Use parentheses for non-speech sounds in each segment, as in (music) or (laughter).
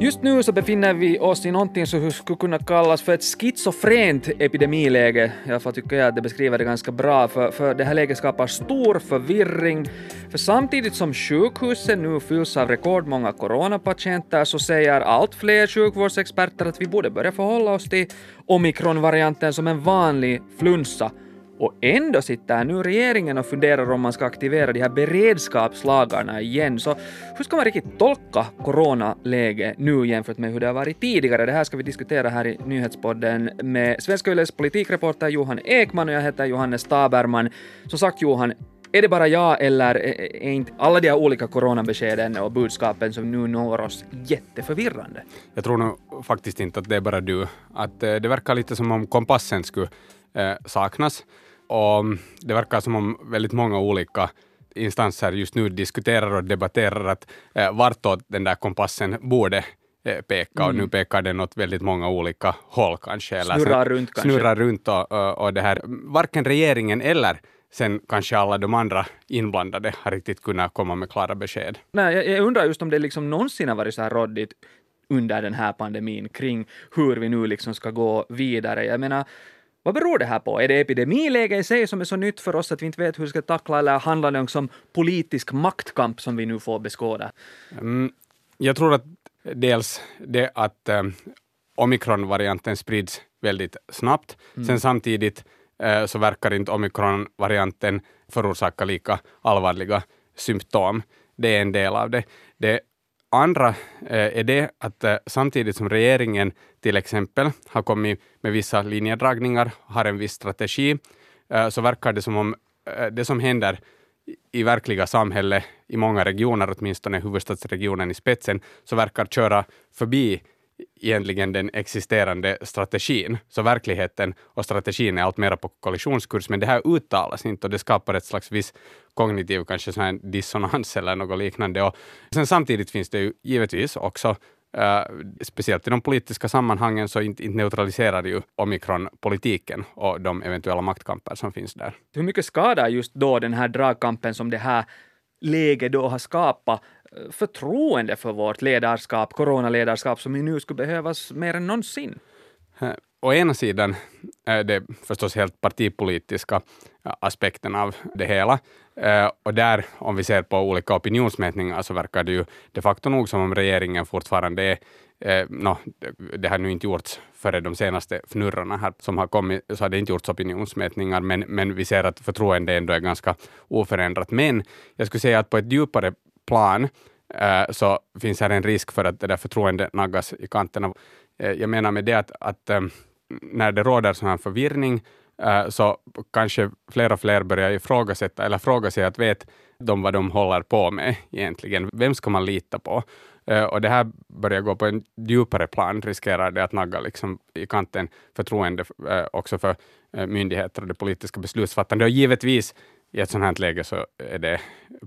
Just nu så befinner vi oss i någonting som skulle kunna kallas för ett schizofrent epidemiläge. I alla fall tycker jag att det beskriver det ganska bra, för, för det här läget skapar stor förvirring. För samtidigt som sjukhusen nu fylls av rekordmånga coronapatienter så säger allt fler sjukvårdsexperter att vi borde börja förhålla oss till omikronvarianten som en vanlig flunsa och ändå sitter nu regeringen och funderar om man ska aktivera de här beredskapslagarna igen. Så hur ska man riktigt tolka coronaläget nu jämfört med hur det har varit tidigare? Det här ska vi diskutera här i nyhetspodden med Svenska Yles politikreporter Johan Ekman och jag heter Johannes Taberman. Som sagt Johan, är det bara jag eller är inte alla de här olika coronabeskeden och budskapen som nu når oss jätteförvirrande? Jag tror nog faktiskt inte att det är bara du. Att det verkar lite som om kompassen skulle saknas. Och det verkar som om väldigt många olika instanser just nu diskuterar och debatterar att eh, vartåt den där kompassen borde eh, peka, mm. och nu mm. pekar den åt väldigt många olika håll kanske. Eller snurrar runt kanske. Snurrar runt och, och, och det här, varken regeringen eller sen kanske alla de andra inblandade har riktigt kunnat komma med klara besked. Nej, jag, jag undrar just om det liksom någonsin har varit så här råddigt under den här pandemin kring hur vi nu liksom ska gå vidare. Jag menar, vad beror det här på? Är det epidemiläge i sig som är så nytt för oss att vi inte vet hur vi ska tackla, eller handlar det om politisk maktkamp som vi nu får beskåda? Mm, jag tror att dels det att eh, omikronvarianten sprids väldigt snabbt. Mm. Sen samtidigt eh, så verkar inte omikronvarianten förorsaka lika allvarliga symptom. Det är en del av det. Det andra eh, är det att eh, samtidigt som regeringen till exempel har kommit med vissa linjedragningar, har en viss strategi, eh, så verkar det som om det som händer i verkliga samhället, i många regioner, åtminstone huvudstadsregionen i spetsen, så verkar köra förbi egentligen den existerande strategin. Så verkligheten och strategin är allt mer på kollisionskurs, men det här uttalas inte och det skapar ett slags viss kognitiv kanske sån här dissonans eller något liknande. Och sen samtidigt finns det ju givetvis också Uh, speciellt i de politiska sammanhangen så inte, inte neutraliserar ju omikronpolitiken och de eventuella maktkamper som finns där. Hur mycket skadar just då den här dragkampen som det här läget då har skapat förtroende för vårt ledarskap, coronaledarskap, som nu skulle behövas mer än någonsin? Å ena sidan är det förstås helt partipolitiska aspekten av det hela. Eh, och där, om vi ser på olika opinionsmätningar, så verkar det ju de facto nog som om regeringen fortfarande är Eh, no, det har nu inte gjorts före de senaste fnurrorna här som har kommit, så har det inte gjorts opinionsmätningar, men, men vi ser att förtroendet ändå är ganska oförändrat. Men jag skulle säga att på ett djupare plan eh, så finns här en risk för att det där förtroendet naggas i kanterna. Eh, jag menar med det att, att eh, när det råder sån här förvirring så kanske fler och fler börjar ifrågasätta eller fråga sig att vet de vad de håller på med egentligen? Vem ska man lita på? Och det här börjar gå på en djupare plan, riskerar det att nagga liksom i kanten förtroende också för myndigheter och det politiska beslutsfattande. Och givetvis i ett sådant här läge så är det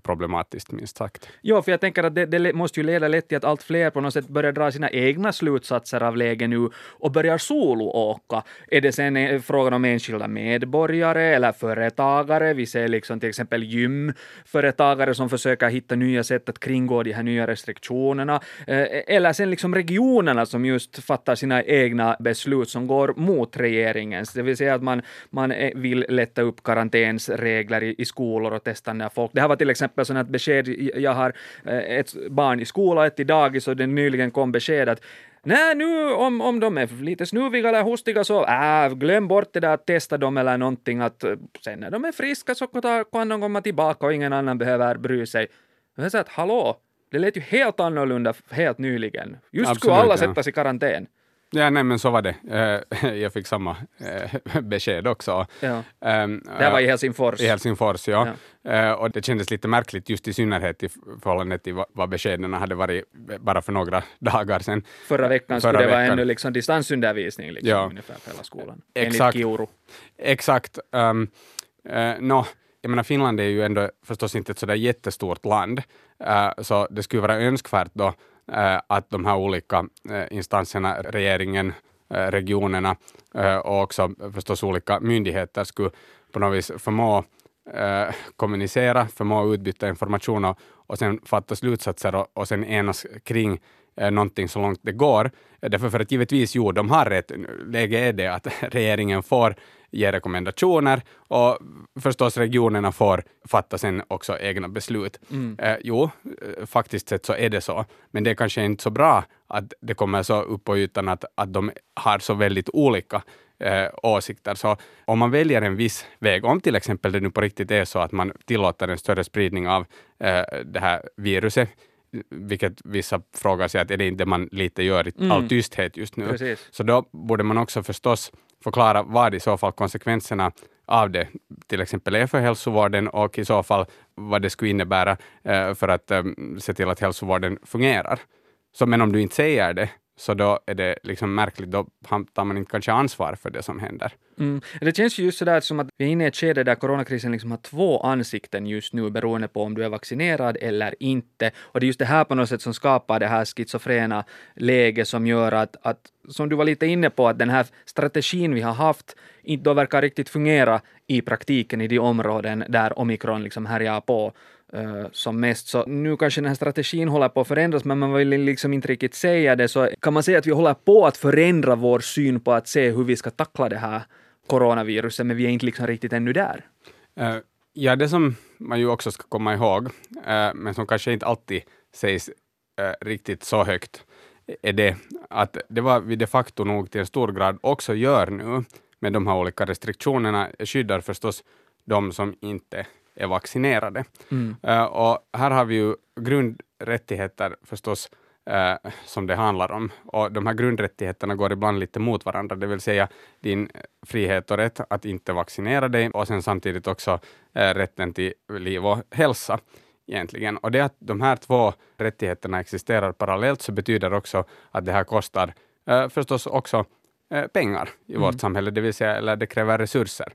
problematiskt, minst sagt. Ja, för jag tänker att det, det, måste ju leda lätt till att allt fler på något sätt börjar dra sina egna slutsatser av läget nu och börjar soloåka. Är det sen eh, frågan om enskilda medborgare eller företagare? Vi ser liksom till exempel gymföretagare som försöker hitta nya sätt att kringgå de här nya restriktionerna. Eh, eller sen liksom regionerna som just fattar sina egna beslut som går mot regeringens, det vill säga att man, man eh, vill lätta upp karantänsregler i, skolor och testa när folk... Det här var till exempel sådant besked, jag har eh, ett barn i skola, ett i dagis och det nyligen kom besked att Nej, nu om, om de är lite snuviga eller hostiga så äh, glöm bort det där att testa dem eller någonting att eh, sen när de är friska så kan de komma tillbaka och ingen annan behöver bry sig. Jag säger att hallå, det lät ju helt annorlunda helt nyligen. Just Absolut, skulle alla ja. sättas i karantän. Ja, nej, men så var det. Eh, (laughs) jag fick samma eh, (laughs) besked också. Ja. Ehm, det här var i Helsingfors. I Helsingfors, ja. ja. Eh, och det kändes lite märkligt, just i synnerhet i förhållande till vad beskeden hade varit bara för några (laughs) dagar sedan. Förra veckan skulle det vara ännu liksom distansundervisning liksom, ja. ungefär för hela skolan, Exakt. enligt Kiuru. Exakt. Um, uh, no, jag menar, Finland är ju ändå förstås inte ett sådär jättestort land, uh, så det skulle vara önskvärt då Eh, Eh, att de här olika eh, instanserna, regeringen, eh, regionerna och också förstås olika myndigheter skulle på något vis förmå kommunicera, förmå utbyta information och, och sen fatta slutsatser och, och sen enas kring eh, någonting så långt det går. Därför för att givetvis, jo, de har rätt. Läget är det att (laughs) regeringen får ge rekommendationer och förstås regionerna får fatta sen också egna beslut. Mm. Eh, jo, eh, faktiskt sett så är det så, men det är kanske inte så bra att det kommer så upp på ytan att, att de har så väldigt olika eh, åsikter. Så om man väljer en viss väg, om till exempel det nu på riktigt är så att man tillåter en större spridning av eh, det här viruset, vilket vissa frågar sig att är det inte man lite gör i mm. all tysthet just nu. Precis. Så då borde man också förstås förklara vad i så fall konsekvenserna av det till exempel är för hälsovården och i så fall vad det skulle innebära eh, för att eh, se till att hälsovården fungerar. Så, men om du inte säger det, så då är det liksom märkligt, då tar man inte kanske ansvar för det som händer. Mm. Det känns ju just sådär som att vi är inne i ett skede där coronakrisen liksom har två ansikten just nu beroende på om du är vaccinerad eller inte. Och det är just det här på något sätt som skapar det här schizofrena läget som gör att, att, som du var lite inne på, att den här strategin vi har haft inte då verkar riktigt fungera i praktiken i de områden där omikron liksom härjar på Eh, som mest. Så nu kanske den här strategin håller på att förändras, men man vill liksom inte riktigt säga det. Så kan man säga att vi håller på att förändra vår syn på att se hur vi ska tackla det här coronaviruset, men vi är inte liksom riktigt ännu där. Eh, ja, det som man ju också ska komma ihåg, eh, men som kanske inte alltid sägs riktigt så högt, är det att det var vi de facto nog till en stor grad också gör nu med de här olika restriktionerna skyddar förstås de som inte är vaccinerade. Mm. Uh, och här har vi ju grundrättigheter förstås uh, som det handlar om. Och de här grundrättigheterna går ibland lite mot varandra, det vill säga din frihet och rätt att inte vaccinera dig och sen samtidigt också uh, rätten till liv och hälsa egentligen. Och det att de här två rättigheterna existerar parallellt så betyder också att det här kostar förstås också pengar i mm. vårt samhälle, det vill säga, eller det kräver resurser.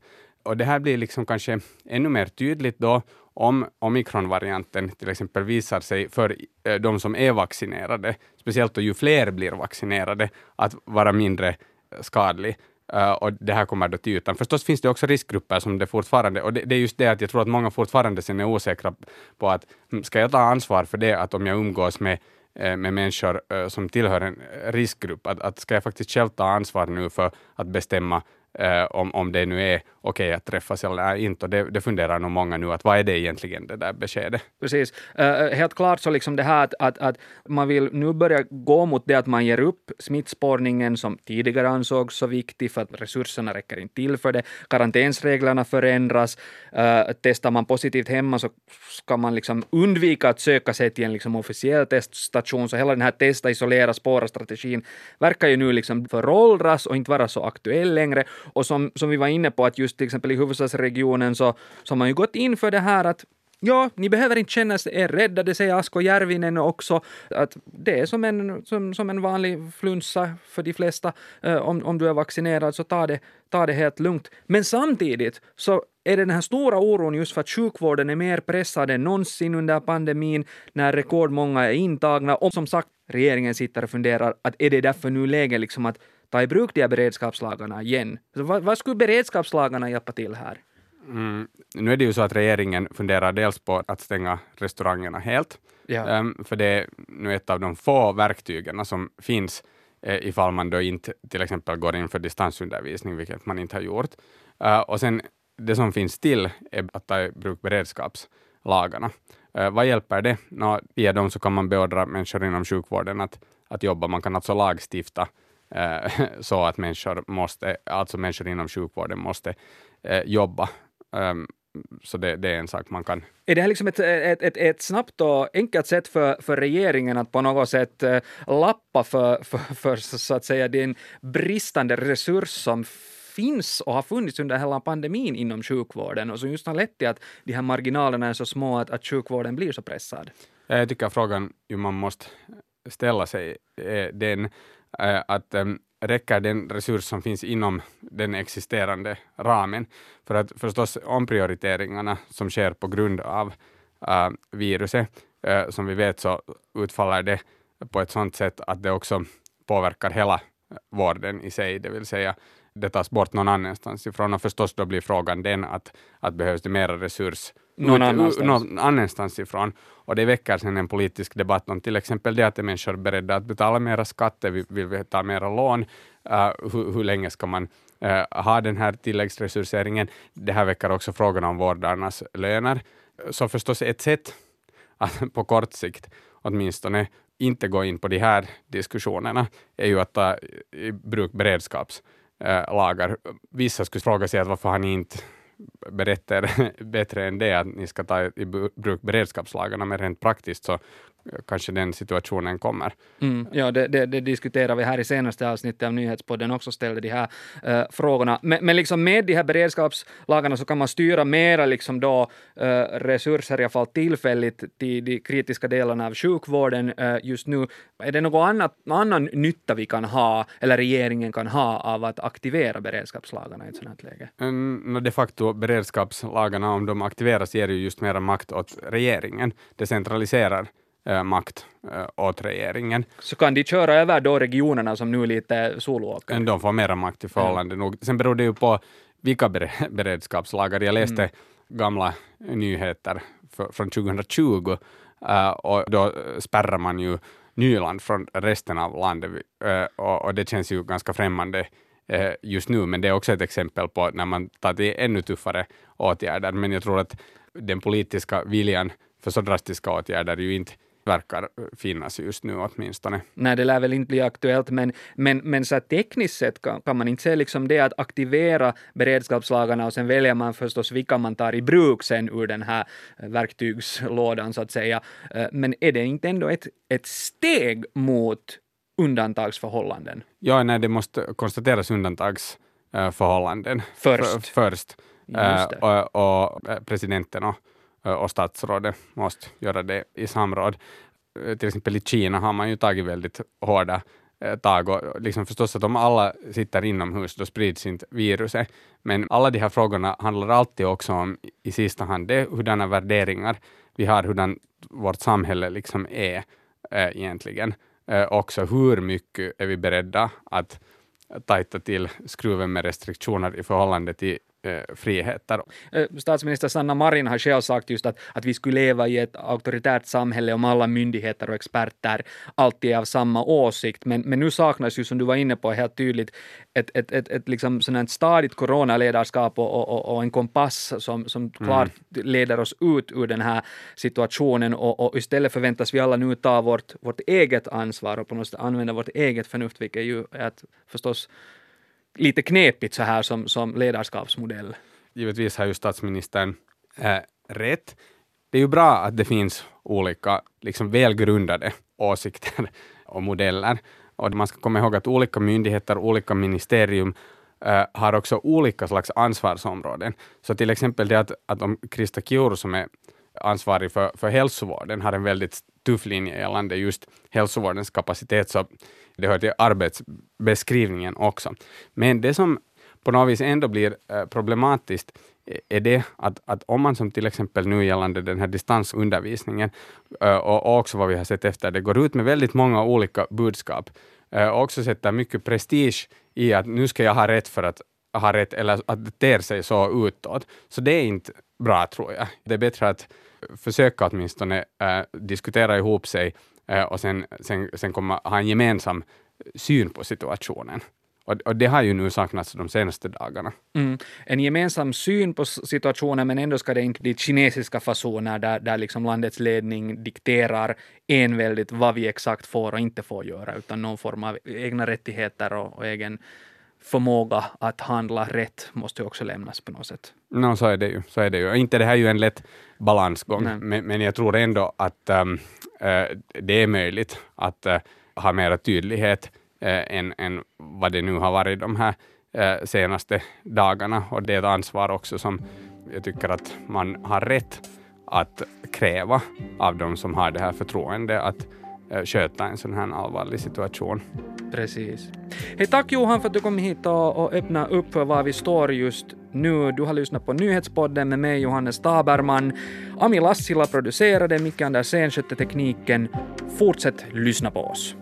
Och det här blir liksom kanske ännu mer tydligt då om omikronvarianten till exempel visar sig för eh, de som är vaccinerade, speciellt då ju fler blir vaccinerade, att vara mindre eh, skadlig. Uh, och det här kommer då till ytan. Förstås finns det också riskgrupper som det fortfarande, och det, det, är just det att jag tror att många fortfarande sen är osäkra på att mm, ska jag ta ansvar för det att om jag umgås med med människor som tillhör en riskgrupp, att, att ska jag faktiskt själv ta ansvar nu för att bestämma uh, om, om det nu är okej okay att träffas eller inte. Och det, det funderar nog många nu, att vad är det egentligen det där beskedet? Precis. Uh, helt klart så liksom det här att, att, att, man vill nu börja gå mot det att man ger upp smittspårningen som tidigare ansågs så viktig för att resurserna räcker inte till för det. Karantänsreglerna förändras. Uh, testar man positivt hemma så ska man liksom undvika att söka sig till en liksom officiell teststation. Så hela den här testa, isolera, spåra-strategin verkar ju nu liksom föråldras och inte vara så aktuell längre. Och som, som vi var inne på, att just till exempel i huvudstadsregionen så, så har man ju gått in för det här att Ja, ni behöver inte känna er rädda, det säger Asko Järvinen också, att det är som en, som, som en vanlig flunsa för de flesta. Eh, om, om du är vaccinerad så ta det, ta det helt lugnt. Men samtidigt så är det den här stora oron just för att sjukvården är mer pressad än någonsin under pandemin, när rekordmånga är intagna. Och som sagt, regeringen sitter och funderar att är det därför nu läge liksom att ta i bruk de här beredskapslagarna igen. Så vad, vad skulle beredskapslagarna hjälpa till här? Mm, nu är det ju så att regeringen funderar dels på att stänga restaurangerna helt, ja. um, för det är nu ett av de få verktygen som finns eh, ifall man då inte till exempel går in för distansundervisning, vilket man inte har gjort. Uh, och sen det som finns till är att ta i bruk beredskapslagarna. Uh, vad hjälper det? Nå, via dem så kan man beordra människor inom sjukvården att, att jobba. Man kan alltså lagstifta (laughs) så att människor, måste, alltså människor inom sjukvården måste eh, jobba. Um, så det, det, är en sak man kan... Är det här liksom ett, ett, ett, ett snabbt och enkelt sätt för, för regeringen att på något sätt uh, lappa för, för, för, så att säga den bristande resurs som finns och har funnits under hela pandemin inom sjukvården och som just har lett till att de här marginalerna är så små att, att sjukvården blir så pressad? Jag tycker frågan ju man måste ställa sig är den Eh, Eh, att ehm, räcker den resurs som finns inom den existerande ramen? För att förstås omprioriteringarna som sker på grund av eh, viruset, eh, som vi vet så utfaller det på ett sådant sätt att det också påverkar hela vården i sig, det vill säga det tas bort någon annanstans ifrån. Och förstås då blir frågan den att, att behövs det mera resurs någon annanstans. någon annanstans ifrån. Och det väcker sen en politisk debatt om till exempel det att är människor beredda att betala mera skatter, vill, vill vi ta mera lån, uh, hur, hur länge ska man uh, ha den här tilläggsresurseringen? Det här väcker också frågan om vårdarnas löner. Så förstås ett sätt att (laughs) på kort sikt åtminstone inte gå in på de här diskussionerna är ju att ta i bruk beredskapslagar. Vissa skulle fråga sig att varför har ni inte berättar (laughs) bättre än det, att ni ska ta i bruk beredskapslagarna, men rent praktiskt så kanske den situationen kommer. Mm, ja, det, det, det, diskuterar vi här i senaste avsnittet av Nyhetspodden också, ställde de här uh, frågorna. Men, men liksom med de här beredskapslagarna så kan man styra mera liksom då, uh, resurser, i alla fall tillfälligt, till de kritiska delarna av sjukvården uh, just nu. Är det någon annat, annan nytta vi kan ha, eller regeringen kan ha, av att aktivera beredskapslagarna i ett sådant här läge? Mm, de facto, beredskapslagarna, om de aktiveras, ger ju just mera makt åt regeringen. Det centraliserar äh, makt äh, åt regeringen. Så kan de köra över då regionerna som nu lite soloåkare? De får mera makt i förhållande mm. nog. Sen beror det ju på vilka (laughs) beredskapslagar. Jag läste mm. gamla nyheter för, från 2020 äh, och då spärrar man ju Nyland från resten av landet och, och det känns ju ganska främmande just nu, men det är också ett exempel på när man tar till ännu tuffare åtgärder. Men jag tror att den politiska viljan för så drastiska åtgärder ju inte verkar finnas just nu åtminstone. Nej, det lär väl inte bli aktuellt, men, men, men så tekniskt sett kan, kan man inte säga liksom det att aktivera beredskapslagarna och sen väljer man förstås vilka man tar i bruk sen ur den här verktygslådan så att säga. Eh, men är det inte ändå ett, ett steg mot undantagsförhållanden? Ja, nej, det måste konstateras undantagsförhållanden först. först. Uh, och, och, presidenten och och statsrådet måste göra det i samråd. Till exempel i Kina har man ju tagit väldigt hårda tag och liksom förstås att om alla sitter inomhus då sprids inte viruset. Men alla de här frågorna handlar alltid också om i sista hand det hurdana värderingar vi har, hurdan vårt samhälle liksom är äh, egentligen. Äh, också hur mycket är vi beredda att tajta till skruven med restriktioner i förhållande till friheter. Eh, statsminister Sanna Marin har själv sagt just att, att vi skulle leva i ett auktoritärt samhälle om alla myndigheter och experter alltid är av samma åsikt. Men, men nu saknas ju, som du var inne på, helt tydligt ett, ett, ett, ett liksom sådant stadigt coronaledarskap och, och, och en kompass som, som mm. klart leder oss ut ur den här situationen och, och istället förväntas vi alla nu ta vårt, vårt eget ansvar och på något sätt använda vårt eget förnuft, vilket ju är att förstås lite knepigt så här som, som ledarskapsmodell. Givetvis har ju statsministern äh, rätt. Det är ju bra att det finns olika liksom välgrundade åsikter (laughs) och modeller. Och man ska komma ihåg att olika myndigheter, olika ministerium äh, har också olika slags ansvarsområden. Så till exempel det att, att om Krista Kiuru som är ansvarig för, för hälsovården har en väldigt tuff linje gällande just hälsovårdens kapacitet, så det hör till arbetsbeskrivningen också. Men det som på något vis ändå blir eh, problematiskt eh, är det att, att om man som till exempel nu gällande den här distansundervisningen eh, och också vad vi har sett efter det, går ut med väldigt många olika budskap och också sätter mycket prestige i att nu ska jag ha rätt för att har rätt, eller att det ter sig så utåt. Så det är inte bra, tror jag. Det är bättre att försöka åtminstone äh, diskutera ihop sig äh, och sen, sen, sen komma, ha en gemensam syn på situationen. Och, och, det har ju nu saknats de senaste dagarna. Mm. En gemensam syn på situationen, men ändå ska det inte bli kinesiska fasoner där, där liksom landets ledning dikterar enväldigt vad vi exakt får och inte får göra, utan någon form av egna rättigheter och, och egen förmåga att handla rätt måste ju också lämnas på något sätt. No, så är det ju. Så är det ju. Inte det här är ju en lätt balansgång, men, men, jag tror ändå att um, uh, det är möjligt att uh, ha mera tydlighet uh, än, än vad det nu har varit de här senaste dagarna. Och det är ett ansvar också som jag tycker att man har rätt att kräva av de som har det här förtroendet att Eh, sköta en sån här allvarlig situation. Precis. Hej, tack Johan för att du kom hit och, och öppnade upp för var vi står just nu. Du har lyssnat på Nyhetspodden med mig, Johannes Taberman. Ami Lassila producerade, Micke Andersén skötte tekniken. Fortsätt lyssna på oss.